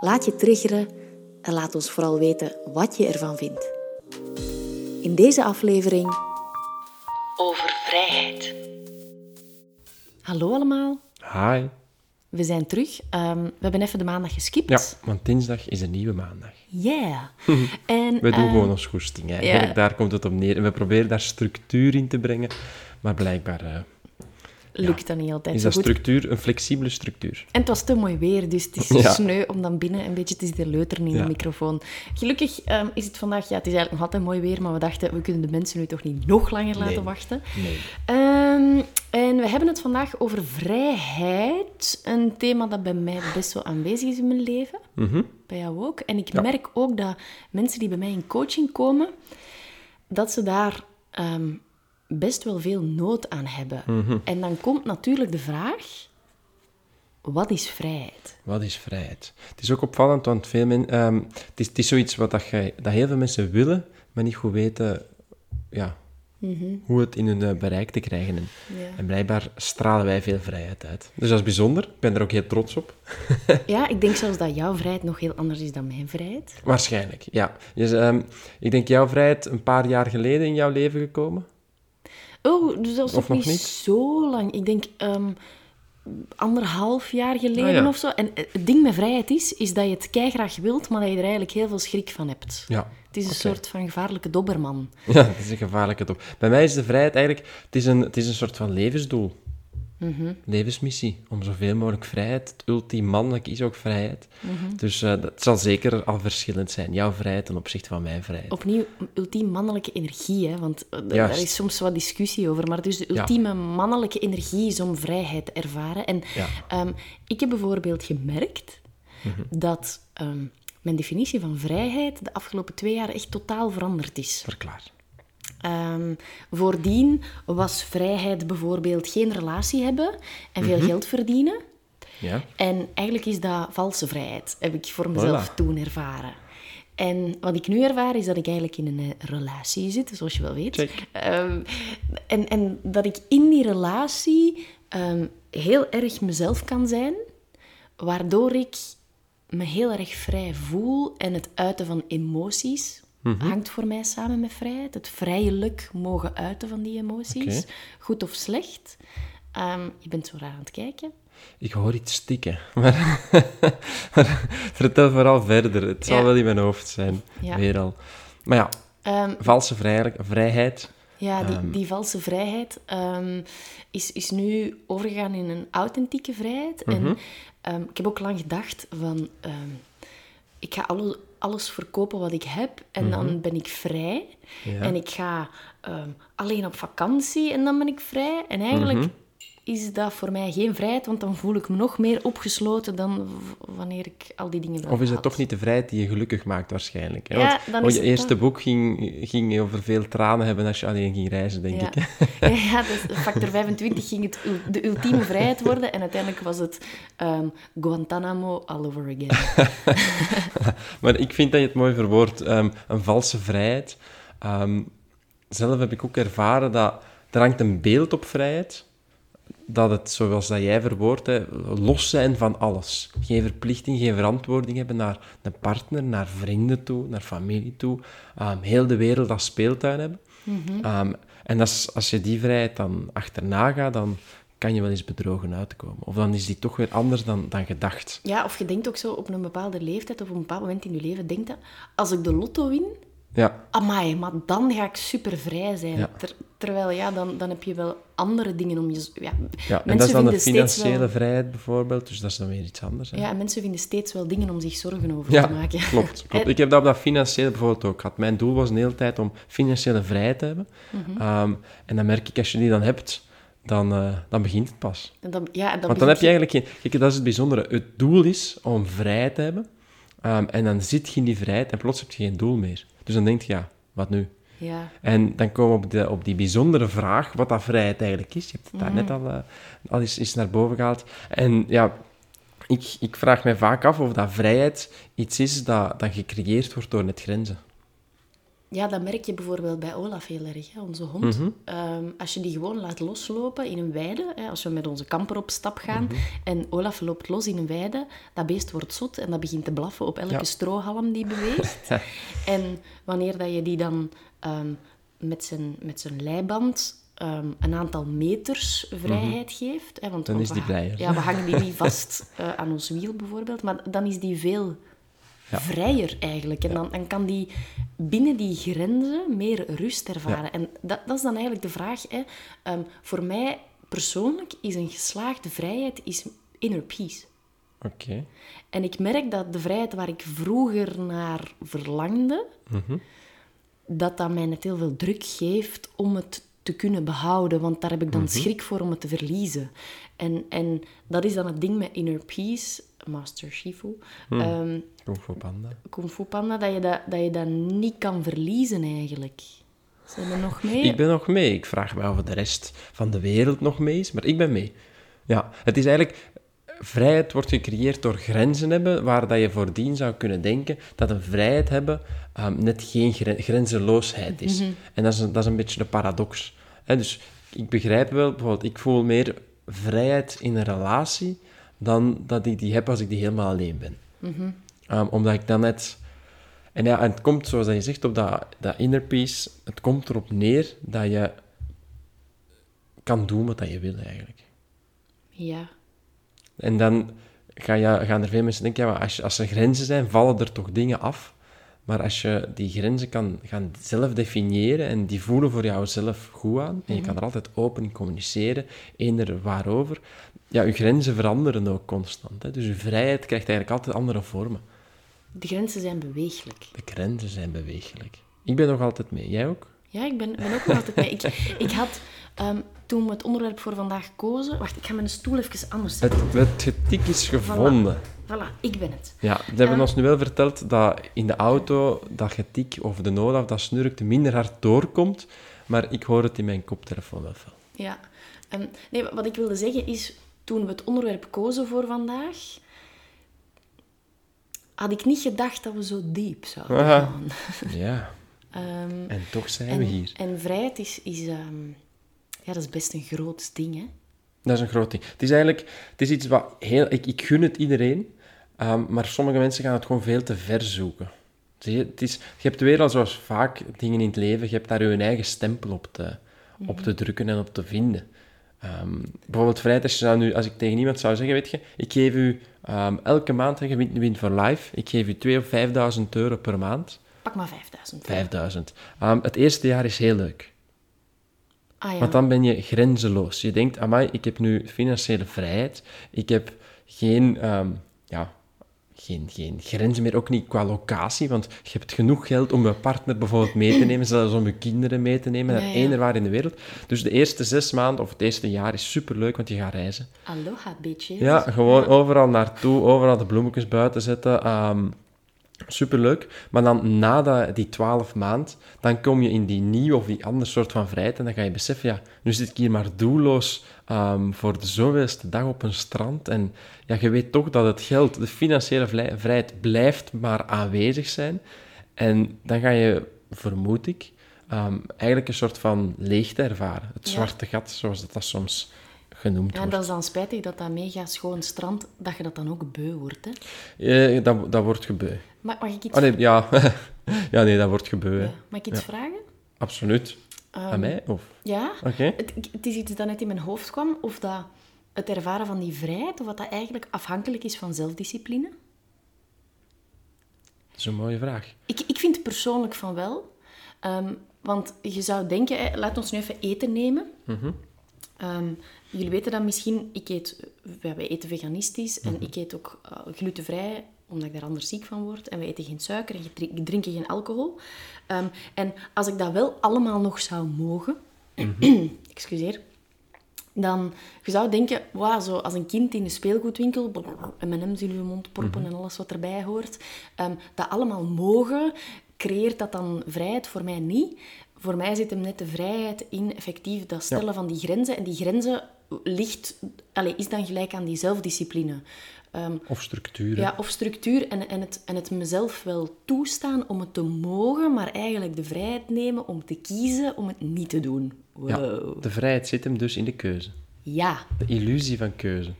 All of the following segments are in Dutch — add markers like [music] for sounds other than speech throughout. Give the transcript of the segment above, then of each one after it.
laat je triggeren en laat ons vooral weten wat je ervan vindt. In deze aflevering over vrijheid. Hallo allemaal, Hi. we zijn terug. Ehm, we hebben even de maandag geskipt. Ja, want dinsdag is een nieuwe maandag. Yeah. [laughs] en, We doen eh, gewoon ons goesting. [laughs] Daar komt het op neer. En we proberen daar structuur in te brengen. Maar blijkbaar eh, Lukt dat niet altijd is zo dat goed. structuur een flexibele structuur. En het was te mooi weer, dus het is [laughs] Ja. sneu om dan binnen een beetje te zitten leuteren in Ja. de microfoon. Gelukkig ehm, is het vandaag, ja, het is eigenlijk nog altijd mooi weer, maar we dachten, we kunnen de mensen nu toch niet nog langer laten Nee. wachten. Nee. Ehm, en we hebben het vandaag over vrijheid. Een thema dat bij mij best wel aanwezig is in mijn leven. Mhm. Bij jou ook. En ik merk ook dat mensen die bij mij in coaching komen, dat ze daar ehm, best wel veel nood aan hebben. Mhm. En dan komt natuurlijk de vraag, wat is vrijheid? Wat is vrijheid? Het is ook opvallend, want veel men, ehm, het, is, het is zoiets wat dat, dat heel veel mensen willen, maar niet goed weten ja, hoe het in hun eh, bereik te krijgen. En, Ja. en blijkbaar stralen wij veel vrijheid uit. Dus dat is bijzonder. Ik ben er ook heel trots op. Ja, ik denk zelfs dat jouw vrijheid nog heel anders is dan mijn vrijheid. Waarschijnlijk, ja. Dus, ehm, ik denk jouw vrijheid een paar jaar geleden in jouw leven gekomen. Oh, dus dat is Of nog niet, niet? zo lang. Ik denk ehm, anderhalf jaar geleden Ah, ja. of zo. En eh, het ding met vrijheid is, is dat je het keigraag wilt, maar dat je er eigenlijk heel veel schrik van hebt. Ja. Het is een soort van gevaarlijke dobberman. [laughs] Ja, dat is een gevaarlijke top. Bij mij is de vrijheid eigenlijk... Het is een, het is een soort van levensdoel. Mhm. Levensmissie. Om zoveel mogelijk vrijheid. Het ultiem mannelijk is ook vrijheid. Mhm. Dus eh, dat zal zeker al verschillend zijn. Jouw vrijheid ten opzichte van mijn vrijheid. Opnieuw, ultiem mannelijke energie, hè? want eh, daar is soms wat discussie over. Maar dus de Ja. ultieme mannelijke energie is om vrijheid te ervaren. En Ja. ehm, ik heb bijvoorbeeld gemerkt Mhm. dat ehm, mijn definitie van vrijheid de afgelopen twee jaar echt totaal veranderd is. Verklaar. Ehm, voordien was vrijheid bijvoorbeeld geen relatie hebben en Mhm. veel geld verdienen. Ja? En eigenlijk is dat valse vrijheid, heb ik voor mezelf Voilà. toen ervaren. En wat ik nu ervaar, is dat ik eigenlijk in een eh, relatie zit, zoals je wel weet. Ehm, en, en dat ik in die relatie ehm, heel erg mezelf kan zijn, waardoor ik me heel erg vrij voel en het uiten van emoties Mhm. hangt voor mij samen met vrijheid. Het vrijelijk mogen uiten van die emoties, goed of slecht. Ehm, je bent zo raar aan het kijken. Ik hoor iets stikken. [laughs] Maar, maar vertel vooral verder. Het zal Ja. wel in mijn hoofd zijn. Ja. Weer al. Maar ja, Ehm, valse vrij- vrijheid. Ja, die, Ehm. die valse vrijheid is, is nu overgegaan in een authentieke vrijheid. Mhm. En ehm, ik heb ook lang gedacht van... ik ga alle, alles verkopen wat ik heb en dan ben ik vrij. Mhm. Ja. En ik ga ehm, alleen op vakantie en dan ben ik vrij. En eigenlijk Mhm. Is dat voor mij geen vrijheid, want dan voel ik me nog meer opgesloten dan wanneer ik al die dingen dan Of is het toch niet de vrijheid die je gelukkig maakt, waarschijnlijk? Hè? Ja, Want oh, je het eerste boek ging, ging over veel tranen hebben als je alleen ging reizen, denk Ja. ik. [laughs] Ja, dus factor 25 ging het de ultieme vrijheid worden en uiteindelijk was het ehm, Guantanamo all over again. [laughs] Maar ik vind dat je het mooi verwoordt. Ehm, een valse vrijheid. Ehm, zelf heb ik ook ervaren dat er hangt een beeld op vrijheid. Dat het, zoals dat jij verwoordt, hè, los zijn van alles. Geen verplichting, geen verantwoording hebben naar een partner, naar vrienden toe, naar familie toe. Ehm, heel de wereld als speeltuin hebben. Ehm, en als, als je die vrijheid dan achterna gaat, dan kan je wel eens bedrogen uitkomen. Of dan is die toch weer anders dan, dan gedacht. Ja, of je denkt ook zo op een bepaalde leeftijd of op een bepaald moment in je leven, denkt dat als ik de lotto win, Ja, amai, maar dan ga ik super vrij zijn. Ja. Ter- terwijl, ja, dan, dan heb je wel andere dingen om je... Ja, Ja, en dat is dan de financiële wel- vrijheid bijvoorbeeld, dus dat is dan weer iets anders. Hè? Ja, en mensen vinden steeds wel dingen om zich zorgen over Ja, te maken. klopt. [laughs] klopt. Ik heb dat op dat financiële bijvoorbeeld ook gehad. Mijn doel was een hele tijd om financiële vrijheid te hebben. Mhm. Ehm, en dan merk ik, als je die dan hebt, dan, eh, dan begint het pas. En dan, ja, dan Want dan heb je eigenlijk geen... Kijk, dat is het bijzondere. Het doel is om vrijheid te hebben. Ehm, en dan zit je in die vrijheid en plots heb je geen doel meer. Dus dan denk je, ja, wat nu? Ja. En dan komen we op, de, op die bijzondere vraag, wat dat vrijheid eigenlijk is. Je hebt het daar net al, eh, al eens, eens naar boven gehaald. En ja, ik, ik vraag mij vaak af of dat vrijheid iets is dat, dat gecreëerd wordt door net grenzen. Ja, dat merk je bijvoorbeeld bij Olaf heel erg, hè, onze hond. Mhm. Ehm, als je die gewoon laat loslopen in een weide, hè, als we met onze kamper op stap gaan Mhm. en Olaf loopt los in een weide, dat beest wordt zot en dat begint te blaffen op elke Ja. strohalm die beweegt. [laughs] en wanneer dat je die dan ehm, met, zijn, met zijn leiband ehm, een aantal meters vrijheid geeft... Hè, want, Mhm. Dan is we die blijer. Ja, we hangen die niet vast eh, aan ons wiel bijvoorbeeld, maar dan is die veel vrijer eigenlijk. En dan, dan kan die binnen die grenzen meer rust ervaren. En dat, dat is dan eigenlijk de vraag. Hè. Ehm, voor mij persoonlijk is een geslaagde vrijheid is inner peace. Oké. En ik merk dat de vrijheid waar ik vroeger naar verlangde, dat dat mij net heel veel druk geeft om het te kunnen behouden. Want daar heb ik dan schrik voor om het te verliezen. En, en dat is dan het ding met inner peace, Master Shifu. ehm, Kung Fu Panda. Kung Fu Panda, dat je dat, dat je dat niet kan verliezen eigenlijk. Zijn er nog mee? Ik ben nog mee. Ik vraag me af of de rest van de wereld nog mee is, maar ik ben mee. Ja, het is eigenlijk... Vrijheid wordt gecreëerd door grenzen hebben, waar dat je voordien zou kunnen denken dat een vrijheid hebben ehm, net geen gren- grenzeloosheid is. En dat is, een, dat is een beetje de paradox. Hè, dus ik begrijp wel, bijvoorbeeld, ik voel meer vrijheid in een relatie dan dat ik die heb als ik die helemaal alleen ben. Ehm, omdat ik dan net... En ja, en het komt, zoals je zegt, op dat, dat inner peace, het komt erop neer dat je kan doen wat dat je wil, eigenlijk. Ja. En dan ga je, gaan er veel mensen denken, ja, maar als, als er grenzen zijn, vallen er toch dingen af. Maar als je die grenzen kan gaan zelf definiëren en die voelen voor jou zelf goed aan, en je kan er altijd open in communiceren, eender waarover, ja, je grenzen veranderen ook constant. Hè? Dus je vrijheid krijgt eigenlijk altijd andere vormen. De grenzen zijn beweeglijk. De grenzen zijn beweeglijk. Ik ben nog altijd mee. Jij ook? Ja, ik ben, ben ook nog altijd mee. Ik, ik had, ehm, toen we het onderwerp voor vandaag kozen... Wacht, ik ga mijn stoel even anders zetten. Het, het getik is gevonden. Voilà, ik ben het. Ja, ze hebben ons nu wel verteld dat in de auto dat getik of de nood of dat snurkt minder hard doorkomt, maar ik hoor het in mijn koptelefoon wel veel. Ja. Ehm, nee, wat ik wilde zeggen is, toen we het onderwerp kozen voor vandaag, had ik niet gedacht dat we zo diep zouden Aha. gaan. [laughs] Ja, Ehm, en toch zijn en, we hier. en vrijheid is, is, ehm, ja, dat is best een groot ding, hè? Dat is een groot ding. Het is eigenlijk het is iets wat heel... Ik, ik gun het iedereen, ehm, maar sommige mensen gaan het gewoon veel te ver zoeken. Zie je, het is, je hebt weer al zoals vaak dingen in het leven, je hebt daar je eigen stempel op te, op te drukken en op te vinden. Ehm, bijvoorbeeld vrijheid, als, je zou nu, als ik tegen iemand zou zeggen, weet je, ik geef u ehm, elke maand, je wint, wint voor live, ik geef u 2.000 of 5.000 euro per maand. Pak maar 5000. 5.000. Ehm, het eerste jaar is heel leuk. Ah ja. Want dan ben je grenzeloos. Je denkt, amai, ik heb nu financiële vrijheid. Ik heb geen, ja, geen, geen grenzen meer, ook niet qua locatie. Want je hebt genoeg geld om je partner bijvoorbeeld mee te nemen, zelfs om je kinderen mee te nemen, naar Ja, ja. eender waar in de wereld. Dus de eerste zes maanden of het eerste jaar is superleuk, want je gaat reizen. Aloha, bitches. Ja, gewoon overal naartoe, overal de bloemetjes buiten zetten. ehm, superleuk. Maar dan na dat- die twaalf maand, dan kom je in die nieuwe of die andere soort van vrijheid. En dan ga je beseffen, ja, nu zit ik hier maar doelloos ehm, voor de zoveelste dag op een strand. En ja, je weet toch dat het geld, de financiële vrijheid, blijft maar aanwezig zijn. En dan ga je, vermoed ik, ehm, eigenlijk een soort van leegte ervaren. Het Ja. zwarte gat, zoals dat, dat soms genoemd Ja, en dat is dan spijtig dat dat mega schoon strand, dat je dat dan ook beu wordt, hè? Eh, dat, dat wordt gebeu. Mag, mag ik iets, Oh, nee, ja. [laughs] ja, nee, dat wordt gebeu. ja, mag ik iets vragen? Absoluut. Ehm, Aan mij? Of? Ja? Oké. Het, het is iets dat net in mijn hoofd kwam, of dat het ervaren van die vrijheid, of wat dat eigenlijk afhankelijk is van zelfdiscipline. Dat is een mooie vraag. Ik, ik vind persoonlijk van wel. Ehm, want je zou denken, hè, laat ons nu even eten nemen. Ehm, jullie weten dat misschien, ik eet, wij eten veganistisch en ik eet ook eh, glutenvrij, omdat ik daar anders ziek van word. En we eten geen suiker en drink- drinken geen alcohol. Ehm, en als ik dat wel allemaal nog zou mogen, [clears throat] excuseer, dan je zou denken, wow, zo als een kind in de speelgoedwinkel, M&M's in je mond proppen en alles wat erbij hoort, ehm, dat allemaal mogen, creëert dat dan vrijheid? Voor mij niet. Voor mij zit hem net de vrijheid in effectief dat stellen van die grenzen. En die grenzen ligt, allez, is dan gelijk aan die zelfdiscipline. Ehm, Of structuren. ja, of structuur en, en, het, en het mezelf wel toestaan om het te mogen, maar eigenlijk de vrijheid nemen om te kiezen om het niet te doen. Ja, Wow. de vrijheid zit hem dus in de keuze. Ja. De illusie van keuze.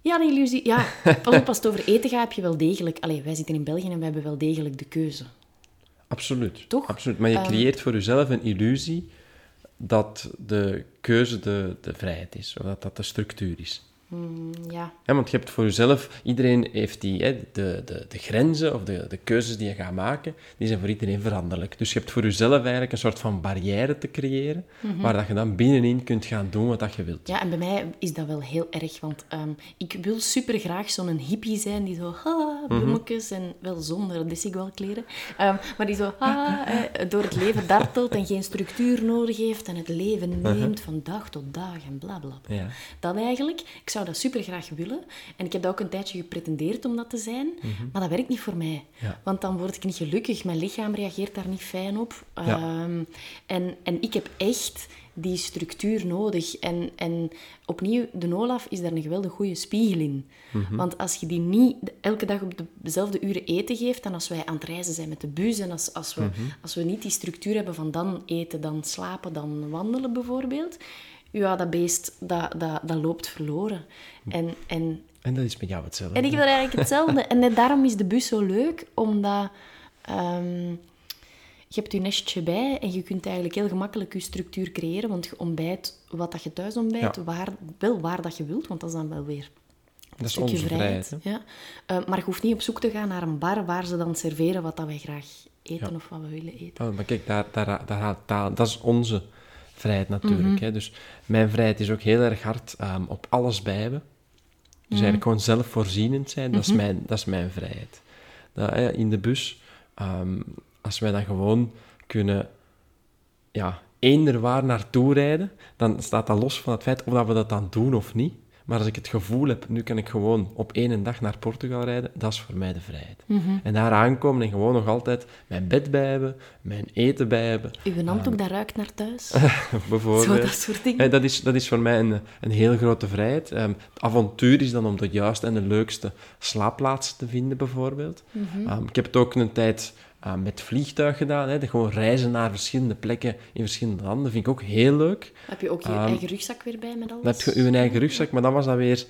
Ja, de illusie. Ja, pas op, als het over eten gaat, heb je wel degelijk... Allee, wij zitten in België en we hebben wel degelijk de keuze. Absoluut. Toch? Absoluut. Maar je Ehm, creëert voor jezelf een illusie dat de keuze de, de vrijheid is, of dat dat de structuur is. Mm, ja. Ja, want je hebt voor jezelf, iedereen heeft die, hè, de, de, de grenzen of de, de keuzes die je gaat maken, die zijn voor iedereen veranderlijk. Dus je hebt voor jezelf eigenlijk een soort van barrière te creëren, waar dat je dan binnenin kunt gaan doen wat dat je wilt. Ja, en bij mij is dat wel heel erg, want ehm, ik wil super graag zo'n hippie zijn die zo, ha, bloemetjes en wel zonder desigual-kleren, ehm, maar die zo, ha, eh, door het leven dartelt en geen structuur nodig heeft en het leven [laughs] neemt van dag tot dag en bla bla. bla. Ja. Dat eigenlijk, ik zou dat super graag willen. En ik heb dat ook een tijdje gepretendeerd om dat te zijn. Maar dat werkt niet voor mij. Ja. Want dan word ik niet gelukkig. Mijn lichaam reageert daar niet fijn op. Ehm, en, en ik heb echt die structuur nodig. En, en opnieuw, de Olaf is daar een geweldig goede spiegel in. Want als je die niet elke dag op dezelfde uren eten geeft, dan als wij aan het reizen zijn met de bus en als, als, we, als we niet die structuur hebben van dan eten, dan slapen, dan wandelen bijvoorbeeld, ja, dat beest, dat, dat, dat loopt verloren. En, en, En dat is met jou hetzelfde. en ik heb dat eigenlijk hetzelfde. En daarom is de bus zo leuk, omdat ehm, je hebt je nestje bij en je kunt eigenlijk heel gemakkelijk je structuur creëren, want je ontbijt wat dat je thuis ontbijt, Ja. waar, wel waar dat je wilt, want dat is dan wel weer dat is onze vrijheid. Ja. Eh, maar je hoeft niet op zoek te gaan naar een bar waar ze dan serveren wat dat wij graag eten Ja. of wat we willen eten. Oh, maar kijk, daar, daar, daar, taal- dat is onze vrijheid natuurlijk. Mhm. hè. Dus mijn vrijheid is ook heel erg hard ehm, op alles bij hebben. Dus Mhm. eigenlijk gewoon zelfvoorzienend zijn, dat, is mijn, dat is mijn vrijheid. Dat, hè, in de bus, ehm, als wij dan gewoon kunnen ja, eender waar naartoe rijden, dan staat dat los van het feit of dat we dat dan doen of niet. Maar als ik het gevoel heb, nu kan ik gewoon op één dag naar Portugal rijden, dat is voor mij de vrijheid. Mhm. En daar aankomen en gewoon nog altijd mijn bed bij hebben, mijn eten bij hebben, Uw handdoek dat ruikt naar thuis. [laughs] bijvoorbeeld. Zo, dat soort dingen. Hè, dat, is, dat is voor mij een, een heel grote vrijheid. Ehm, het avontuur is dan om de juiste en de leukste slaapplaatsen te vinden, bijvoorbeeld. Mhm. Ehm, ik heb het ook een tijd eh, met vliegtuig gedaan. Hè, gewoon reizen naar verschillende plekken in verschillende landen vind ik ook heel leuk. Heb je ook je Ehm, eigen rugzak weer bij met alles? Dan heb je je eigen rugzak, maar dan was dat weer...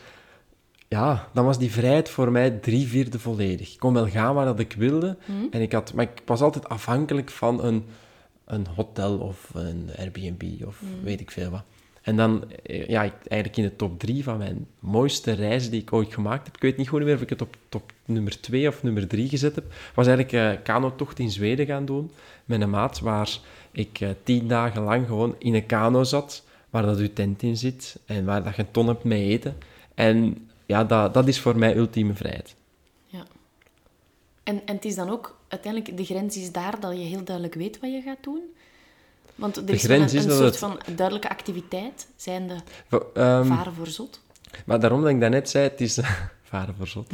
Ja, dan was die vrijheid voor mij drie vierde volledig. Ik kon wel gaan waar dat ik wilde. En ik had, maar ik was altijd afhankelijk van een, een hotel of een Airbnb of weet ik veel wat. En dan, eh, ja, eigenlijk in de top drie van mijn mooiste reizen die ik ooit gemaakt heb, ik weet niet goed meer of ik het op top nummer twee of nummer drie gezet heb, was eigenlijk een kanotocht in Zweden gaan doen met een maat waar ik eh, tien dagen lang gewoon in een kano zat, waar dat uw tent in zit en waar dat je een ton hebt mee eten. En ja, dat, dat is voor mij ultieme vrijheid. Ja. En, en het is dan ook, uiteindelijk, de grens is daar dat je heel duidelijk weet wat je gaat doen. Want er De is grens is een, een dat soort het- van duidelijke activiteit, zijn de ehm, varen voor zot. Maar daarom dat ik daarnet zei, het is... [laughs] Varen voor zot.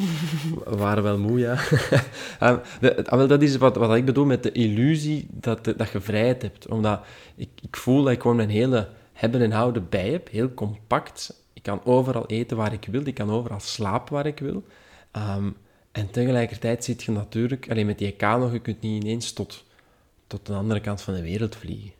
We waren wel moe, ja. [laughs] De, ah, wel, dat is wat, wat ik bedoel met de illusie dat, dat je vrijheid hebt. Omdat ik, ik voel dat ik gewoon mijn hele hebben en houden bij heb. Heel compact. Ik kan overal eten waar ik wil. Ik kan overal slapen waar ik wil. Ehm, en tegelijkertijd zit je natuurlijk... Alleen met die kano, je kunt niet ineens tot, tot de andere kant van de wereld vliegen.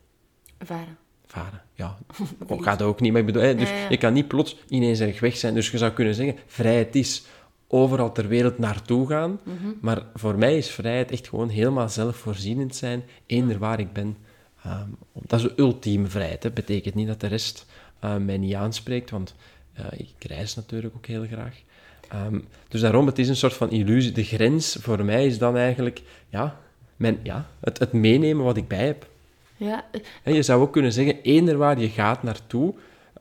Varen. Varen, ja. [laughs] Dat gaat ook niet, maar ik bedoel, hè, dus Ja, ja. je kan niet plots ineens erg weg zijn. Dus je zou kunnen zeggen, vrijheid is overal ter wereld naartoe gaan. Mhm. Maar voor mij is vrijheid echt gewoon helemaal zelfvoorzienend zijn, eender waar ik ben. Ehm, dat is de ultieme vrijheid. Dat betekent niet dat de rest eh, mij niet aanspreekt, want eh, ik reis natuurlijk ook heel graag. Ehm, dus daarom, het is een soort van illusie. De grens voor mij is dan eigenlijk ja, mijn, ja, het, het meenemen wat ik bij heb. Ja, eh, Hè, je zou ook kunnen zeggen, eender waar je gaat naartoe,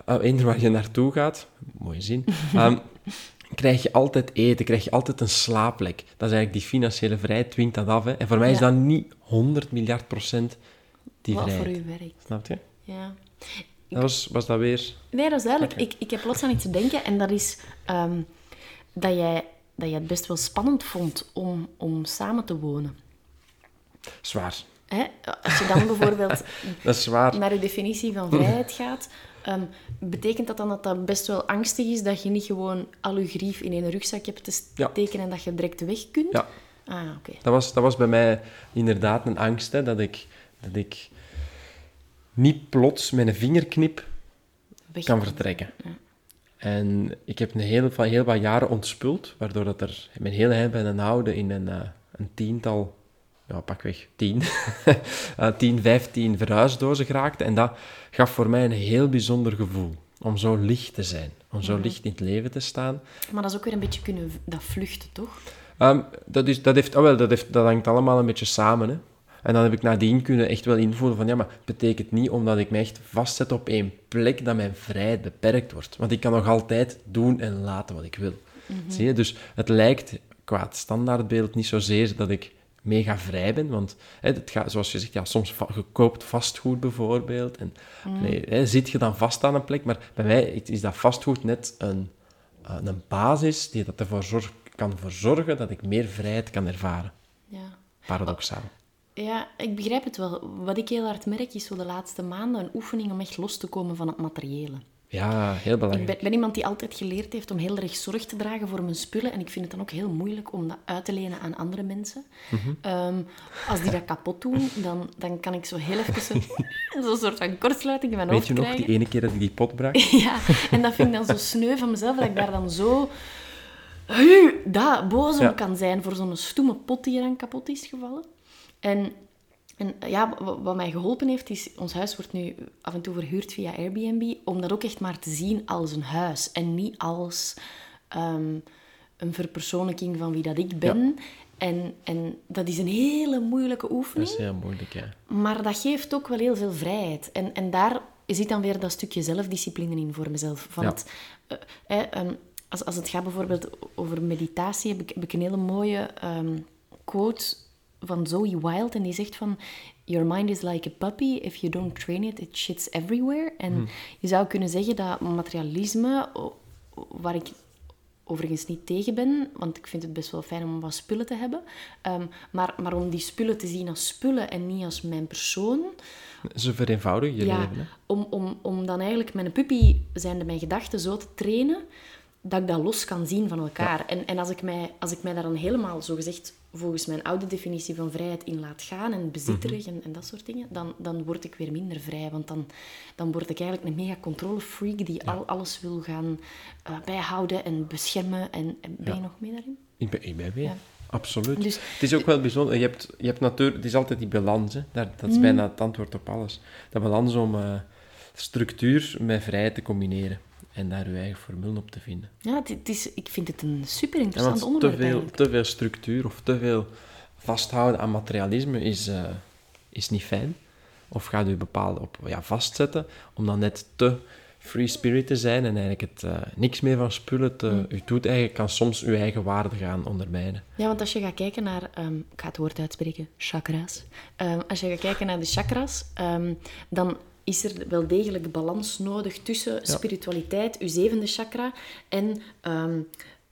uh, eender waar je naartoe gaat, mooie zin, [laughs] ehm, krijg je altijd eten, krijg je altijd een slaapplek. Dat is eigenlijk die financiële vrijheid, dwingt dat af. Hè. En voor mij is dat niet 100 miljard procent die wat vrijheid. voor u werkt. Snap je? Ja. Dat was, was dat weer... Nee, dat is duidelijk. Ik, ik heb plots aan iets te denken en dat is ehm, dat, jij, dat jij het best wel spannend vond om, om samen te wonen. Zwaar. Hè? Als je dan bijvoorbeeld [laughs] Dat is naar de definitie van vrijheid gaat, ehm, betekent dat dan dat dat best wel angstig is dat je niet gewoon al je grief in een rugzak hebt te Ja. steken en dat je direct weg kunt? Ja. Ah, oké. Dat was, dat was bij mij inderdaad een angst, hè, dat, ik, dat ik niet plots met een vingerknip Weg kan vertrekken. En ik heb een heel, van heel wat jaren ontspuld, waardoor dat er mijn hele eind ben houden in een, eh, een tiental, ja, pakweg tien, [laughs] eh, tien, vijftien verhuisdozen geraakte. En dat gaf voor mij een heel bijzonder gevoel, om zo licht te zijn, om zo licht in het leven te staan. Maar dat is ook weer een beetje kunnen dat vluchten, toch? Ehm, dat, is, dat, heeft, oh wel, dat, heeft, dat hangt allemaal een beetje samen. Hè. En dan heb ik nadien kunnen echt wel invoelen van, ja, maar het betekent niet omdat ik me echt vastzet op één plek dat mijn vrijheid beperkt wordt. Want ik kan nog altijd doen en laten wat ik wil. Zie je? Dus het lijkt qua het standaardbeeld niet zozeer dat ik mega vrij ben, want hè, het gaat, zoals je zegt, ja, soms va- je koopt vastgoed bijvoorbeeld, en nee, hè, zit je dan vast aan een plek, maar bij mij is dat vastgoed net een, een basis die dat ervoor zorg, kan voor zorgen dat ik meer vrijheid kan ervaren. Ja. Paradoxaal. Ja, ik begrijp het wel. Wat ik heel hard merk, is zo de laatste maanden een oefening om echt los te komen van het materiële. Ja, heel Ik belangrijk. ben, ben iemand die altijd geleerd heeft om heel erg zorg te dragen voor mijn spullen. En ik vind het dan ook heel moeilijk om dat uit te lenen aan andere mensen. Mhm. Ehm, als die dat kapot doen, dan, dan kan ik zo heel even zo- [laughs] zo'n soort van kortsluiting in mijn Weet hoofd je nog, die ene keer dat ik die pot brak? [laughs] Ja, en dat vind ik dan zo sneu van mezelf, dat ik daar dan zo... Dat, boos om Ja. kan zijn voor zo'n stoeme pot die er dan kapot is gevallen. En, en ja, wa- wat mij geholpen heeft, is... Ons huis wordt nu af en toe verhuurd via Airbnb, om dat ook echt maar te zien als een huis. En niet als ehm, een verpersoonlijking van wie dat ik ben. En, en dat is een hele moeilijke oefening. Dat is heel moeilijk, ja. Maar dat geeft ook wel heel veel vrijheid. En, en daar zit dan weer dat stukje zelfdiscipline in voor mezelf. Van Ja. het, eh, eh, ehm, als, als het gaat bijvoorbeeld over meditatie, heb ik, heb ik een hele mooie ehm, quote van Zoe Wild. En die zegt van... Your mind is like a puppy. If you don't train it, it shits everywhere. En je zou kunnen zeggen dat materialisme, waar ik overigens niet tegen ben, want ik vind het best wel fijn om wat spullen te hebben. Ehm, maar, maar om die spullen te zien als spullen en niet als mijn persoon, Zo vereenvoudig je ja, leven, hè. om, om, om dan eigenlijk mijn puppy, zijnde mijn gedachten, zo te trainen, dat ik dat los kan zien van elkaar. En, en als, ik mij, als ik mij daar dan helemaal, zogezegd, volgens mijn oude definitie van vrijheid in laat gaan, en bezitterig en, en dat soort dingen, dan, dan word ik weer minder vrij. Want dan, dan word ik eigenlijk een mega controlefreak die al, alles wil gaan eh, bijhouden en beschermen. En, en ben je nog mee daarin? Ik ben, ik ben weer. Ja. Absoluut. Dus- het is ook wel bijzonder. Je hebt, je hebt natuurlijk... Het is altijd die balans, hè. Daar, dat is Mm. bijna het antwoord op alles. Dat balans om eh, structuur met vrijheid te combineren. En daar je eigen formule op te vinden. Ja, het, het is, ik vind het een super Ja, interessant want te onderwerp veel, eigenlijk. te veel structuur of te veel vasthouden aan materialisme is, eh, is niet fijn. Of gaat u bepaalde op ja, vastzetten, om dan net te free spirit te zijn en eigenlijk het, eh, niks meer van spullen te... Mm. U doet eigenlijk, kan soms uw eigen waarde gaan ondermijnen. Ja, want als je gaat kijken naar, ehm, ik ga het woord uitspreken, chakra's. Ehm, als je gaat kijken naar de chakra's, ehm, dan is er wel degelijk balans nodig tussen spiritualiteit, uw zevende chakra, en ehm,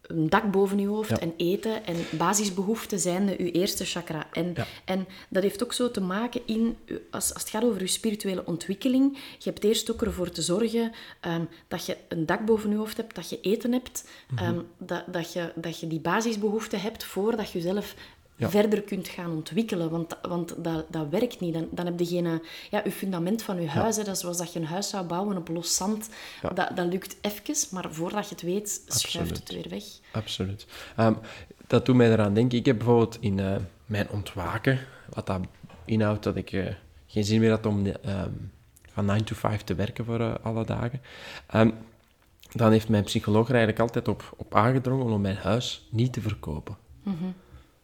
een dak boven je hoofd Ja. en eten en basisbehoeften zijn de uw eerste chakra. En, Ja. en dat heeft ook zo te maken in, uw- als, als het gaat over je spirituele ontwikkeling, je hebt eerst ook ervoor te zorgen ehm, dat je een dak boven je hoofd hebt, dat je eten hebt, Mhm. ehm, dat, dat, je, dat je die basisbehoeften hebt voordat je jezelf Ja. verder kunt gaan ontwikkelen. Want, want dat, dat werkt niet. Dan, dan heb je geen... eh, Ja, je fundament van je huis, hè, dat is zoals dat je een huis zou bouwen op los zand, dat, dat lukt even, maar voordat je het weet, schuift het weer weg. Absoluut. Ehm, dat doet mij eraan denken. Ik heb bijvoorbeeld in eh, mijn ontwaken, wat dat inhoudt dat ik eh, geen zin meer had om ehm, van 9 to 5 te werken voor alle dagen. Ehm, dan heeft mijn psycholoog er eigenlijk altijd op, op aangedrongen om mijn huis niet te verkopen.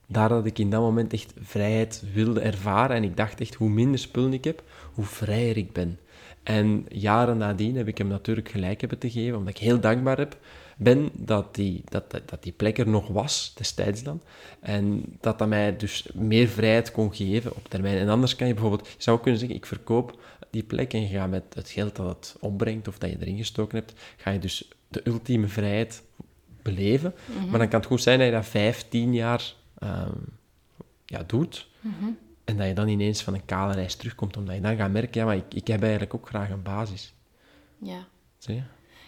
Daar dat ik in dat moment echt vrijheid wilde ervaren. En ik dacht echt, hoe minder spullen ik heb, hoe vrijer ik ben. En jaren nadien heb ik hem natuurlijk gelijk hebben te geven, omdat ik heel dankbaar heb, ben dat die, dat, dat, dat die plek er nog was, destijds dan. En dat dat mij dus meer vrijheid kon geven op termijn. En anders kan je bijvoorbeeld, je zou kunnen zeggen, ik verkoop die plek en gaat met het geld dat het opbrengt of dat je erin gestoken hebt, ga je dus de ultieme vrijheid beleven. Maar dan kan het goed zijn dat je dat vijf, tien jaar ehm, ja, doet. En dat je dan ineens van een kale reis terugkomt, omdat je dan gaat merken, ja, maar ik, ik heb eigenlijk ook graag een basis. Ja. Zie je?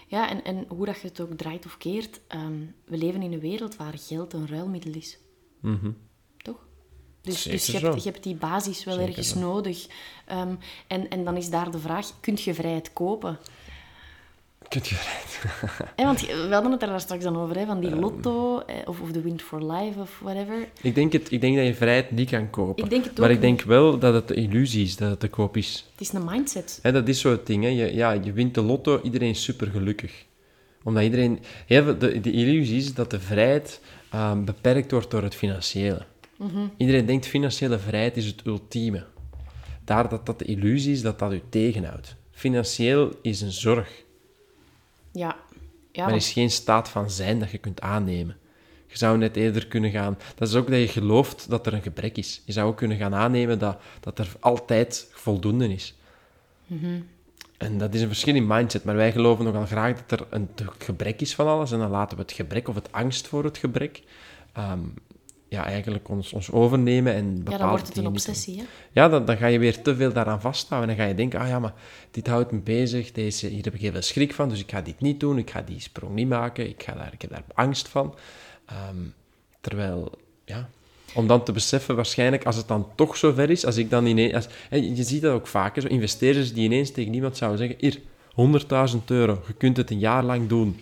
Ja, en, en hoe dat je het ook draait of keert, ehm, we leven in een wereld waar geld een ruilmiddel is. Toch? Dus, dus je, hebt, je hebt die basis wel Zeker ergens zo. nodig. Ehm, en, en dan is daar de vraag, kun je vrijheid kopen? Rijden? [laughs] Hè, want we hadden het daar straks dan over, hè, van die lotto, eh, of, of de Wind for Life, of whatever. Ik denk, het, ik denk dat je vrijheid niet kan kopen. Ik denk het maar ook ik denk wel dat het de illusie is dat het te koop is. Het is een mindset. Hè, dat is zo het ding. Hè. Je, ja, je wint de lotto, iedereen is super gelukkig. Omdat iedereen... Heel de, de illusie is dat de vrijheid ehm, beperkt wordt door het financiële. Iedereen denkt financiële vrijheid is het ultieme. Daar dat dat de illusie is dat dat u tegenhoudt. Financieel is een zorg, Ja. Ja, maar want- is geen staat van zijn dat je kunt aannemen. Je zou net eerder kunnen gaan... Dat is ook dat je gelooft dat er een gebrek is. Je zou ook kunnen gaan aannemen dat, dat er altijd voldoende is. En dat is een verschil in mindset, maar wij geloven nogal graag dat er een gebrek is van alles en dan laten we het gebrek of het angst voor het gebrek ehm, ja, eigenlijk ons, ons overnemen en bepaalde ja, dan wordt het een obsessie, hè. Ja, dan, dan ga je weer te veel daaraan vasthouden. En dan ga je denken, ah ja, maar dit houdt me bezig. Deze, hier heb ik heel veel schrik van, dus ik ga dit niet doen. Ik ga die sprong niet maken. Ik, ga daar, ik heb daar angst van. Ehm, terwijl, ja... Om dan te beseffen, waarschijnlijk, als het dan toch zover is, als ik dan ineens... Als, hè, je ziet dat ook vaker, zo investeerders die ineens tegen iemand zouden zeggen, hier, 100.000 euro, je kunt het een jaar lang doen.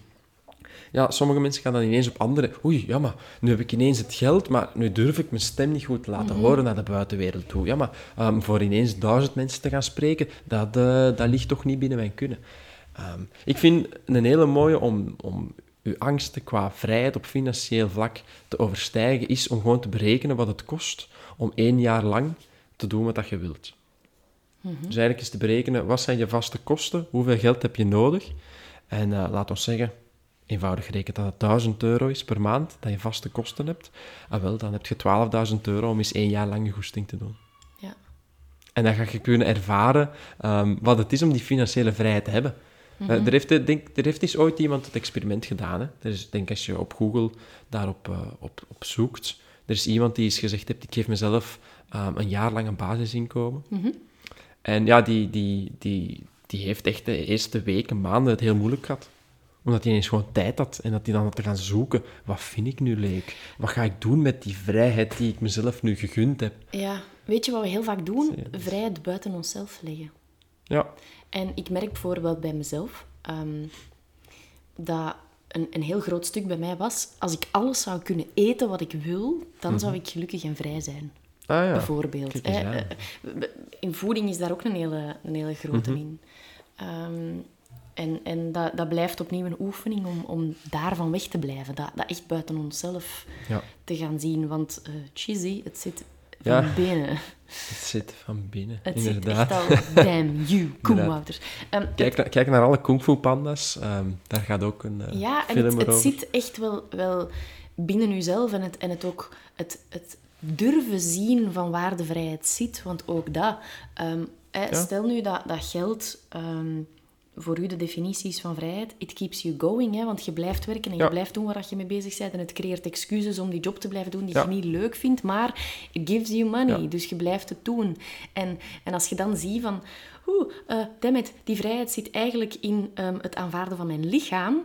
Ja, sommige mensen gaan dan ineens op andere... Oei, ja, maar nu heb ik ineens het geld, maar nu durf ik mijn stem niet goed te laten horen naar de buitenwereld toe. Ja, maar ehm, voor ineens duizend mensen te gaan spreken, dat, eh, dat ligt toch niet binnen mijn kunnen. Ehm, ik vind een hele mooie om, om uw angsten qua vrijheid op financieel vlak te overstijgen, is om gewoon te berekenen wat het kost om één jaar lang te doen wat dat je wilt. Dus eigenlijk is te berekenen, wat zijn je vaste kosten, hoeveel geld heb je nodig? En eh, laat ons zeggen, eenvoudig gerekend, dat het 1000 euro is per maand, dat je vaste kosten hebt. Ah, wel, dan heb je 12.000 euro om eens één jaar lang je goesting te doen. Ja. En dan ga je kunnen ervaren ehm, wat het is om die financiële vrijheid te hebben. Eh, er, heeft, eh, denk, er heeft eens ooit iemand het experiment gedaan. Hè. Er is, denk als je op Google daarop eh, op, op zoekt, er is iemand die eens gezegd heeft, ik geef mezelf ehm, een jaar lang een basisinkomen. En ja, die, die, die, die heeft echt de eerste weken, maanden het heel moeilijk gehad. Omdat hij ineens gewoon tijd had. En dat hij dan had te gaan zoeken, wat vind ik nu leuk? Wat ga ik doen met die vrijheid die ik mezelf nu gegund heb? Ja. Weet je wat we heel vaak doen? Vrijheid buiten onszelf leggen. Ja, En ik merk bijvoorbeeld bij mezelf ehm, dat een, een heel groot stuk bij mij was, als ik alles zou kunnen eten wat ik wil, dan zou ik gelukkig en vrij zijn. ah ja. bijvoorbeeld. Hè. aan. Eh, eh, In voeding is daar ook een hele, een hele grote Mhm. in. Ehm, en en dat, dat blijft opnieuw een oefening om, om daarvan weg te blijven. Dat, dat echt buiten onszelf Ja. te gaan zien. Want eh cheesy, het zit Ja. van binnen. Het zit van binnen, Het inderdaad. zit echt al, damn you, [laughs] Koenwouters. Ehm, Kijk, naar- kijk naar alle kung fu panda's. ehm, daar gaat ook een eh, Ja, en film het, het over. zit echt wel, wel binnen jezelf en het, en het ook het, het durven zien van waar de vrijheid zit. Want ook dat, ehm, stel nu dat, dat geld voor u de definitie is van vrijheid, it keeps you going, hè, want je blijft werken en je Ja. blijft doen waar je mee bezig bent en het creëert excuses om die job te blijven doen die Ja. je niet leuk vindt, maar it gives you money, Ja. dus je blijft het doen. En, en als je dan ziet van, oeh, eh damn it, die vrijheid zit eigenlijk in ehm, het aanvaarden van mijn lichaam,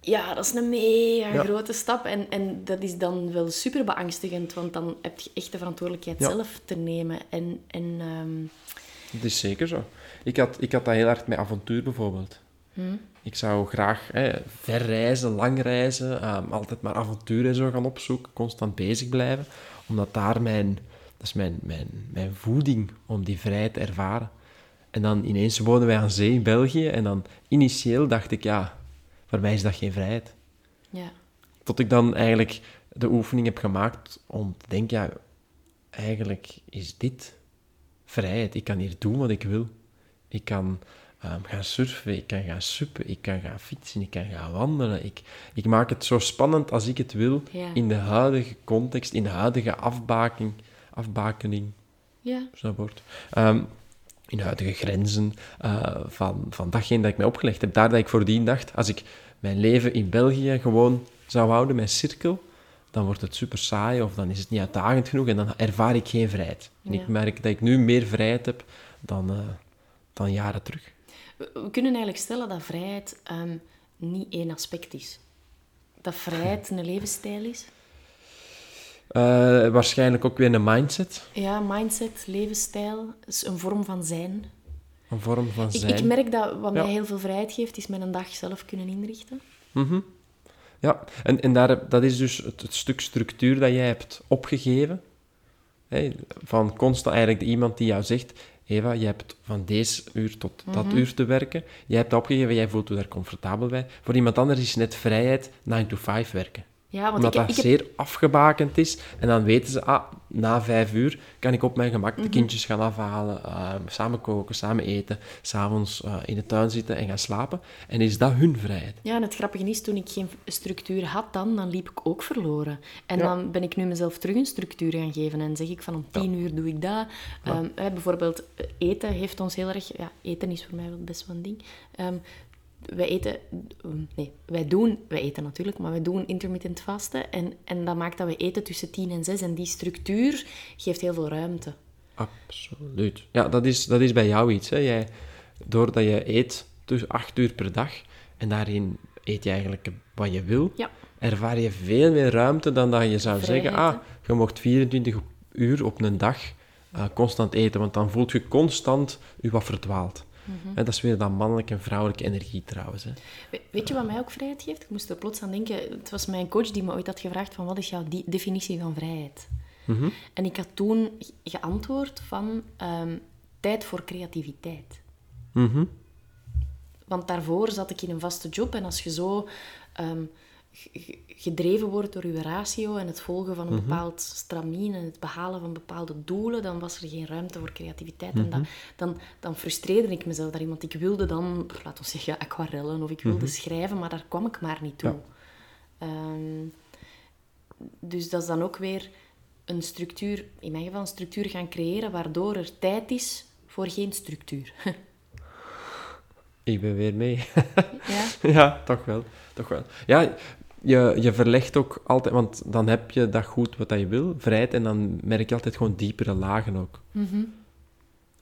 ja, dat is een mega grote stap. En, en dat is dan wel super beangstigend, want dan heb je echt de verantwoordelijkheid zelf te nemen. En, en ehm, Het is zeker zo. Ik had, ik had dat heel hard met avontuur bijvoorbeeld. Ik zou graag hè, ver reizen, lang reizen, ehm, altijd maar avonturen zo gaan opzoeken, constant bezig blijven, omdat daar mijn, dat is mijn, mijn, mijn voeding om die vrijheid te ervaren. En dan ineens wonen wij aan zee in België en dan initieel dacht ik, ja, voor mij is dat geen vrijheid. ja. Tot ik dan eigenlijk de oefening heb gemaakt om te denken, ja, eigenlijk is dit vrijheid. Ik kan hier doen wat ik wil. Ik kan ehm, gaan surfen, ik kan gaan suppen, ik kan gaan fietsen, ik kan gaan wandelen. Ik, ik maak het zo spannend als ik het wil Ja. in de huidige context, in de huidige afbaking, afbakening, ja. zo'n woord. Ehm, in huidige grenzen uh, van, van datgene dat ik mij opgelegd heb. Daar dat ik voordien dacht, als ik mijn leven in België gewoon zou houden, mijn cirkel, dan wordt het super saai of dan is het niet uitdagend genoeg en dan ervaar ik geen vrijheid. En ik merk dat ik nu meer vrijheid heb dan, uh, dan jaren terug. We, kunnen eigenlijk stellen dat vrijheid um, niet één aspect is. Dat vrijheid een levensstijl is. Uh, waarschijnlijk ook weer een mindset. Ja, mindset, levensstijl, is een vorm van zijn. Een vorm van zijn. Ik, ik merk dat wat mij heel veel vrijheid geeft, is mijn dag zelf kunnen inrichten. Mm Ja, en, en daar, dat is dus het, stuk structuur dat jij hebt opgegeven. Van constant eigenlijk iemand die jou zegt... Eva, je hebt van deze uur tot dat mhm. uur te werken. Jij hebt dat opgegeven, jij voelt je daar comfortabel bij. Voor iemand anders is net vrijheid 9 to 5 werken. Ja, want Omdat ik, dat zeer afgebakend is. En dan weten ze, ah, na vijf uur kan ik op mijn gemak de mhm. kindjes gaan afhalen, uh, samen koken, samen eten, s'avonds uh, in de tuin zitten en gaan slapen. En is dat hun vrijheid? Ja, en het grappige is, toen ik geen structuur had dan, dan liep ik ook verloren. En dan ben ik nu mezelf terug een structuur gaan geven en zeg ik van om tien uur doe ik dat. Um, bijvoorbeeld eten heeft ons heel erg... Ja, eten is voor mij wel best wel een ding. Um, wij eten, nee, wij doen, wij eten natuurlijk, maar wij doen intermittent vasten. En, en dat maakt dat we eten tussen 10 en 6. En die structuur geeft heel veel ruimte. Absoluut. Ja, dat is, dat is bij jou iets. Hè. Jij, doordat je eet tussen 8 uur per dag en daarin eet je eigenlijk wat je wil, ja. ervaar je veel meer ruimte dan dat je zou zeggen: ah, je mocht 24 uur op een dag uh, constant eten, want dan voelt je constant je wat verdwaald. Mm dat is weer dat mannelijke en vrouwelijke energie trouwens. Hè. weet je wat mij ook vrijheid geeft? Ik moest er plots aan denken. Het was mijn coach die me ooit had gevraagd van wat is jouw definitie van vrijheid? Mm En ik had toen geantwoord van um, tijd voor creativiteit. Mm Want daarvoor zat ik in een vaste job en als je zo um, gedreven wordt door je ratio en het volgen van een mhm. bepaald stramien en het behalen van bepaalde doelen, dan was er geen ruimte voor creativiteit. En dat, mhm. dan, dan frustreerde ik mezelf daar iemand. Ik wilde dan, laten we zeggen, aquarellen of ik wilde mhm. schrijven, maar daar kwam ik maar niet toe. Ehm, dus dat is dan ook weer een structuur, in mijn geval een structuur gaan creëren, waardoor er tijd is voor geen structuur. [laughs] Ik ben weer mee. ja? [laughs] ja, toch wel. Toch wel. Ja, je, je verlegt ook altijd, want dan heb je dat goed wat je wil, vrijheid, en dan merk je altijd gewoon diepere lagen ook. Mm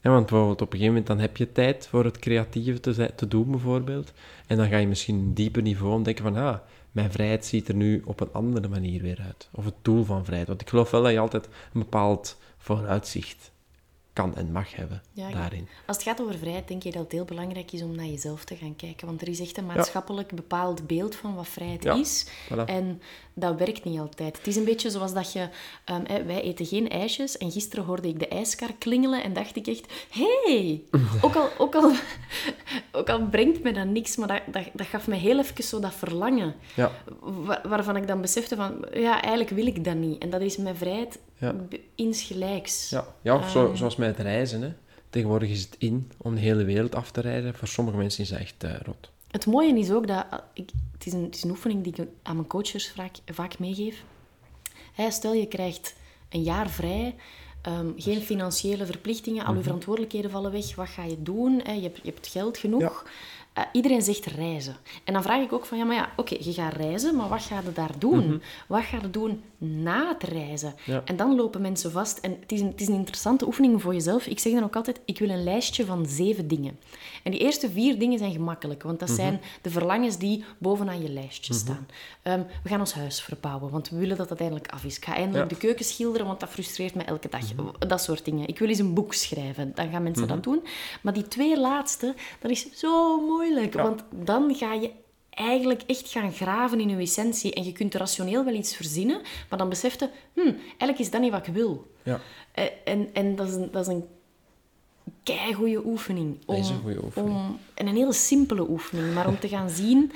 ja, want bijvoorbeeld op een gegeven moment dan heb je tijd voor het creatieve te, te doen, bijvoorbeeld. En dan ga je misschien een dieper niveau ontdekken van, ah, mijn vrijheid ziet er nu op een andere manier weer uit. Of het doel van vrijheid. Want ik geloof wel dat je altijd een bepaald vooruitzicht kan en mag hebben daarin. Als het gaat over vrijheid, denk je dat het heel belangrijk is om naar jezelf te gaan kijken. Want er is echt een maatschappelijk bepaald beeld van wat vrijheid is. En dat werkt niet altijd. Het is een beetje zoals dat je... Um, wij eten geen ijsjes. En gisteren hoorde ik de ijskar klingelen en dacht ik echt... hey, ook, al, ook, al, [laughs] ook al brengt me dat niks, maar dat, dat, dat gaf me heel even zo dat verlangen. Ja. waarvan ik dan besefte van... Ja, eigenlijk wil ik dat niet. En dat is mijn vrijheid ja. insgelijks. Ja, ja of zo, ehm, zoals met reizen. Hè. Tegenwoordig is het in om de hele wereld af te rijden. Voor sommige mensen is dat echt uh, rot. Het mooie is ook dat... Ik, het, is een, het is een oefening die ik aan mijn coaches vaak, vaak meegeef. Hey, stel, je krijgt een jaar vrij... Um, geen financiële verplichtingen, al je mhm. verantwoordelijkheden vallen weg. Wat ga je doen? je, hebt, je hebt geld genoeg. Uh, iedereen zegt reizen. En dan vraag ik ook van, ja, maar ja, oké, je gaat reizen, maar wat ga je daar doen? Mhm. Wat ga je doen na het reizen? En dan lopen mensen vast. En het is, een, het is een interessante oefening voor jezelf. Ik zeg dan ook altijd, ik wil een lijstje van zeven dingen. En die eerste vier dingen zijn gemakkelijk, want dat mhm. zijn de verlangens die bovenaan je lijstje mhm. staan. Ehm, we gaan ons huis verbouwen, want we willen dat het eindelijk af is. Ik ga eindelijk de keuken schilderen, want dat frustreert me elke dag. Dat soort dingen. Ik wil eens een boek schrijven. Dan gaan mensen dat doen. Maar die twee laatste, dat is zo mooi want dan ga je eigenlijk echt gaan graven in je essentie. En je kunt rationeel wel iets verzinnen, maar dan besef je, hm, eigenlijk is dat niet wat ik wil. Ja. Eh, en, en dat is een, dat is een keigoede oefening. Om, dat is een goede oefening. Om, en een hele simpele oefening, maar om te gaan zien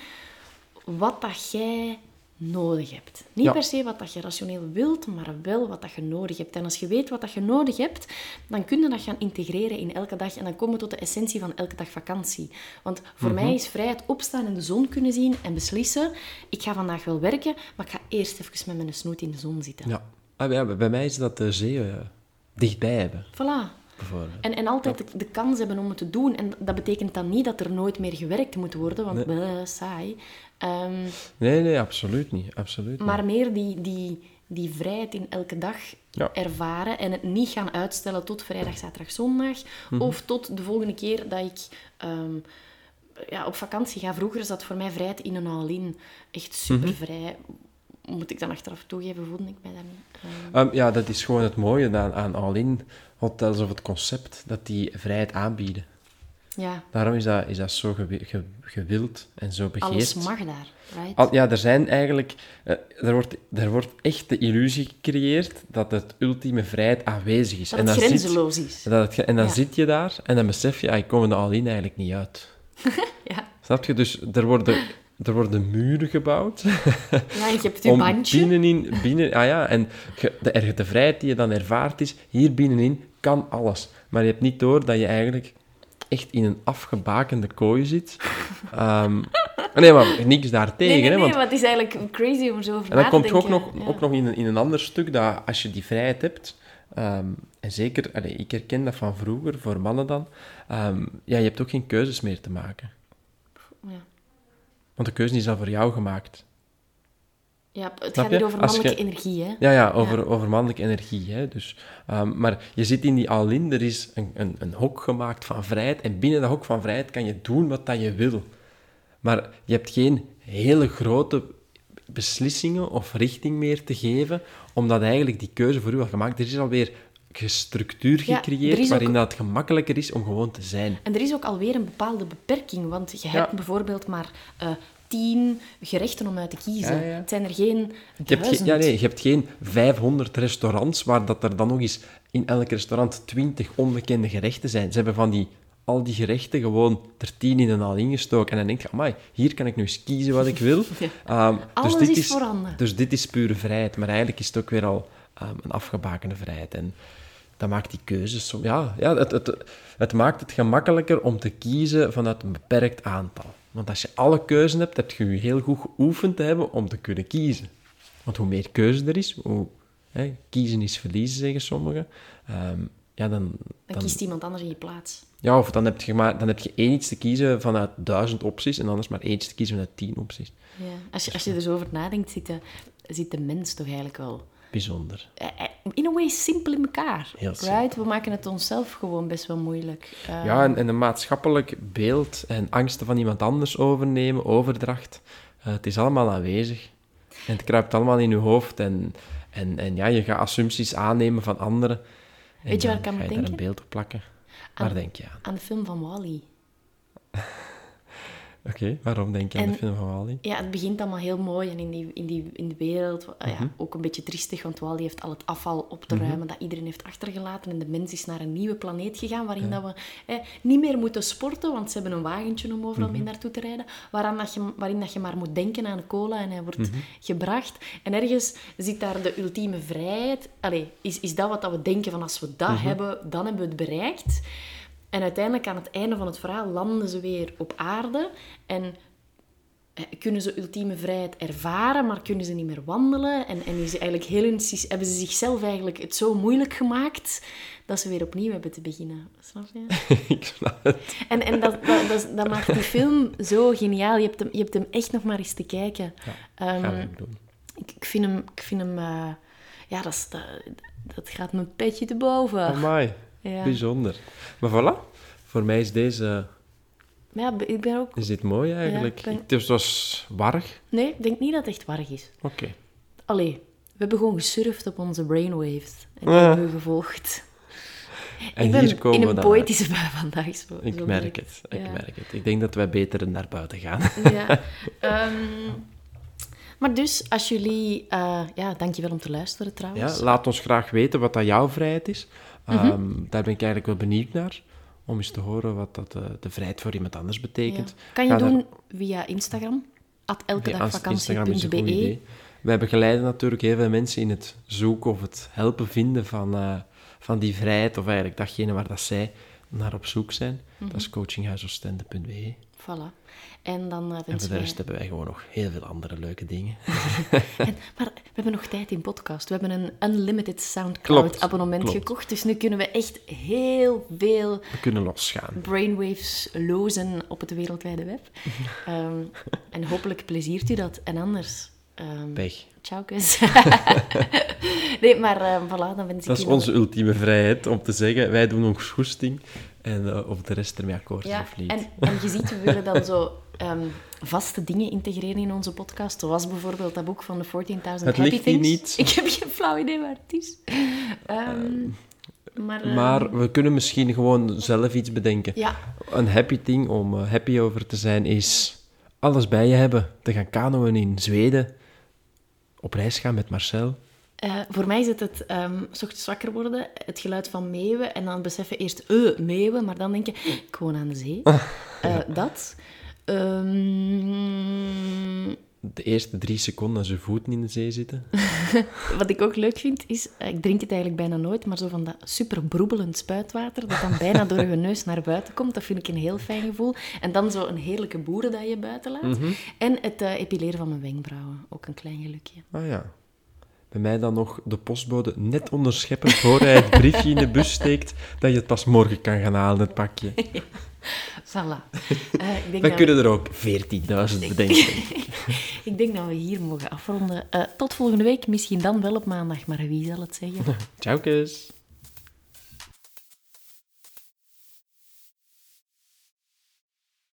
wat dat jij nodig hebt. Niet per se wat dat je rationeel wilt, maar wel wat dat je nodig hebt. En als je weet wat dat je nodig hebt, dan kun je dat gaan integreren in elke dag. En dan komen we tot de essentie van elke dag vakantie. Want voor mij mhm. is vrijheid opstaan en de zon kunnen zien en beslissen, ik ga vandaag wel werken, maar ik ga eerst even met mijn snoet in de zon zitten. Ja, ah, bij mij is dat de zee uh, dichtbij hebben. Voilà. En, en altijd de, de kans hebben om het te doen. En dat betekent dan niet dat er nooit meer gewerkt moet worden, want bleh, saai. Ehm, Nee, nee, absoluut niet. Absoluut niet. maar meer die, die, die vrijheid in elke dag Ja. ervaren en het niet gaan uitstellen tot vrijdag, zaterdag, zondag. Mhm. Of tot de volgende keer dat ik ehm, ja, op vakantie ga. Vroeger zat voor mij vrijheid in een all-in. Echt super vrij. Moet ik dan achteraf toegeven, voelde ik mij daar niet. Ehm, ja, dat is gewoon het mooie aan, aan all-in hotels of het concept, dat die vrijheid aanbieden. ja, Daarom is dat, is dat zo gewi- ge- gewild en zo begeerd. alles mag daar, right? Al- ja, er zijn eigenlijk... eh, er, wordt, er wordt echt de illusie gecreëerd dat het ultieme vrijheid aanwezig is. dat en het zit- grenzeloos is. dat het en dan Ja. zit je daar en dan besef je, ah, ik kom er all-in eigenlijk niet uit. [laughs] Ja. Snap je? Dus er worden, er worden muren gebouwd ja, je hebt je om bandje. binnenin... Binnen, ah ja, en de, de vrijheid die je dan ervaart is, hier binnenin kan alles. Maar je hebt niet door dat je eigenlijk echt in een afgebakende kooi zit. Ehm, [laughs] nee, maar niks daartegen, Nee, nee, hè, want maar het is eigenlijk crazy om zo over en dan komt te je ook nog, Ja. ook nog in, een, in een ander stuk dat als je die vrijheid hebt, ehm, en zeker, allee, ik herken dat van vroeger, voor mannen dan, ehm, ja, je hebt ook geen keuzes meer te maken. Ja. Want de keuze is al voor jou gemaakt. Ja, het Snap gaat hier over je- mannelijke energie, hè? Ja, ja, over, over mannelijke energie. Hè? Dus, ehm, maar je zit in die all-in, er is een, een, een hok gemaakt van vrijheid. En binnen dat hok van vrijheid kan je doen wat dat je wil. Maar je hebt geen hele grote beslissingen of richting meer te geven, omdat eigenlijk die keuze voor u al gemaakt is. Er is alweer structuur Ja, er gecreëerd is ook- waarin dat het gemakkelijker is om gewoon te zijn. En er is ook alweer een bepaalde beperking, want je Ja. hebt bijvoorbeeld maar eh, tien gerechten om uit te kiezen. Ja, ja. Het zijn er geen Je hebt, ja, nee, je hebt geen 500 restaurants waar dat er dan nog eens in elk restaurant 20 onbekende gerechten zijn. Ze hebben van die, al die gerechten gewoon er 10 in en al ingestoken. En dan denk je, amai, hier kan ik nu eens kiezen wat ik wil. [laughs] Ehm, Alles dus dit is voorhanden. Dus dit is pure vrijheid. Maar eigenlijk is het ook weer al ehm, een afgebakende vrijheid. En dat maakt die keuzes... Ja, ja het, het, het maakt het gemakkelijker om te kiezen vanuit een beperkt aantal. Want als je alle keuzen hebt, heb je je heel goed geoefend te hebben om te kunnen kiezen. Want hoe meer keuze er is, hoe... Hè, kiezen is verliezen, zeggen sommigen. Ehm, ja, dan, Dan dan, kiest iemand anders in je plaats. ja, of dan heb, je maar, dan heb je één iets te kiezen vanuit duizend opties en anders maar één iets te kiezen vanuit tien opties. Ja. Als, je, als je er zo over nadenkt, zit de, zit de mens toch eigenlijk wel... Bijzonder. eh, eh, In een way simpel in elkaar. Right? We maken het onszelf gewoon best wel moeilijk. Eh, Ja, en, en een maatschappelijk beeld en angsten van iemand anders overnemen, overdracht, het is allemaal aanwezig. En het kruipt allemaal in je hoofd en, en, en ja, je gaat assumpties aannemen van anderen. En Weet je waar ik aan moet daar een denken? beeld op plakken. Waar Aan- denk je aan? Aan de film van Wally. Oké, waarom denk je aan de film van Wally? Ja, het begint allemaal heel mooi en in, die, in, die, in de wereld uh, Mhm. ja, ook een beetje triestig, want Wally heeft al het afval op te ruimen dat iedereen heeft achtergelaten en de mens is naar een nieuwe planeet gegaan waarin dat we eh, niet meer moeten sporten, want ze hebben een wagentje om overal Mhm. mee naartoe te rijden, waaraan dat je, waarin dat je maar moet denken aan cola en hij wordt Mhm. gebracht. En ergens zit daar de ultieme vrijheid. Allee, is, is dat wat dat we denken van als we dat Mhm. hebben, dan hebben we het bereikt. En uiteindelijk aan het einde van het verhaal landen ze weer op aarde en eh, kunnen ze ultieme vrijheid ervaren, maar kunnen ze niet meer wandelen. En, en is eigenlijk heel hun, hebben ze zichzelf eigenlijk het zo moeilijk gemaakt dat ze weer opnieuw hebben te beginnen. Snap je? [laughs] ik snap het. En, en dat, dat, dat, dat maakt die film zo geniaal. Je hebt hem, je hebt hem echt nog maar eens te kijken. Ehm, Gaan we ook doen. ik, ik vind hem... Ik vind hem eh, ja, dat, is, dat, dat gaat mijn petje te boven. Amai, Ja. bijzonder. Maar voilà, voor mij is deze... Maar ja, ik ben ook... Is dit mooi eigenlijk? ben- Het was warrig. Nee, ik denk niet dat het echt warrig is. Oké. Allee, we hebben gewoon gesurfd op onze brainwaves. En die Ah. hebben we gevolgd. En ik ben hier komen in we een dan poëtische [laughs] bui vandaag. Zo, Ik zo merk het, ik Ja. merk het. Ik denk dat wij beter naar buiten gaan. [laughs] Ja. Ehm, maar dus, als jullie... eh ja, dankjewel om te luisteren Ja, trouwens. laat ons graag weten wat dat jouw vrijheid is. Mhm. Ehm, daar ben ik eigenlijk wel benieuwd naar. Om eens te horen wat dat, eh, de vrijheid voor iemand anders betekent. Ja. Kan je Ga daar- doen via Instagram. At elke dag als- Instagram is een goed vakantie.be. idee. Wij begeleiden natuurlijk heel veel mensen in het zoeken of het helpen vinden van, eh, van die vrijheid, of eigenlijk datgene waar dat zij naar op zoek zijn. Mhm. Dat is coachinghuisoostende.be. Voilà. En dan eh En voor de wij... rest hebben wij gewoon nog heel veel andere leuke dingen. [laughs] En- maar we hebben nog tijd in podcast. We hebben een unlimited Soundcloud-abonnement gekocht. Dus nu kunnen we echt heel veel We kunnen losgaan. brainwaves lozen op het wereldwijde web. [laughs] Ehm, en hopelijk pleziert u dat. En anders... ehm Pech. Ciao, kus. [laughs] nee, maar ehm, voilà, dan wens ik Dat is nog- onze ultieme vrijheid om te zeggen, wij doen ons goesting en eh, of de rest ermee akkoord is Ja, of niet. en, en je ziet, we willen dan zo ehm, vaste dingen integreren in onze podcast. Zoals bijvoorbeeld dat boek van de 14.000 Happy ligt Things. niet. Ik heb geen flauw idee waar het is. Ehm, maar... ehm, Maar we kunnen misschien gewoon zelf iets bedenken. Ja, Een happy thing om eh, happy over te zijn is alles bij je hebben. Te gaan kanoën in Zweden. Op reis gaan met Marcel. Eh, voor mij is het het ehm, 's ochtends wakker worden, het geluid van meeuwen en dan beseffen eerst, eh, meeuwen, maar dan denken, ik woon aan de zee. [laughs] Eh, dat. Ehm, De eerste drie seconden als je voeten in de zee zitten. [laughs] Wat ik ook leuk vind, is, eh, ik drink het eigenlijk bijna nooit, maar zo van dat super broebelend spuitwater, dat dan bijna door je neus naar buiten komt, dat vind ik een heel fijn gevoel. En dan zo een heerlijke boeren dat je buiten laat. En het eh, epileren van mijn wenkbrauwen, ook een klein gelukje. Ah ja. Bij mij dan nog de postbode net onderscheppen voor hij het briefje in de bus steekt, dat je het pas morgen kan gaan halen, het pakje. [laughs] Voilà. Eh, ik, denk We dat kunnen er ook 14.000 bedenken. [laughs] ik denk dat we hier mogen afronden. Eh, tot volgende week, misschien dan wel op maandag, maar wie zal het zeggen? [laughs] Ciao, kus.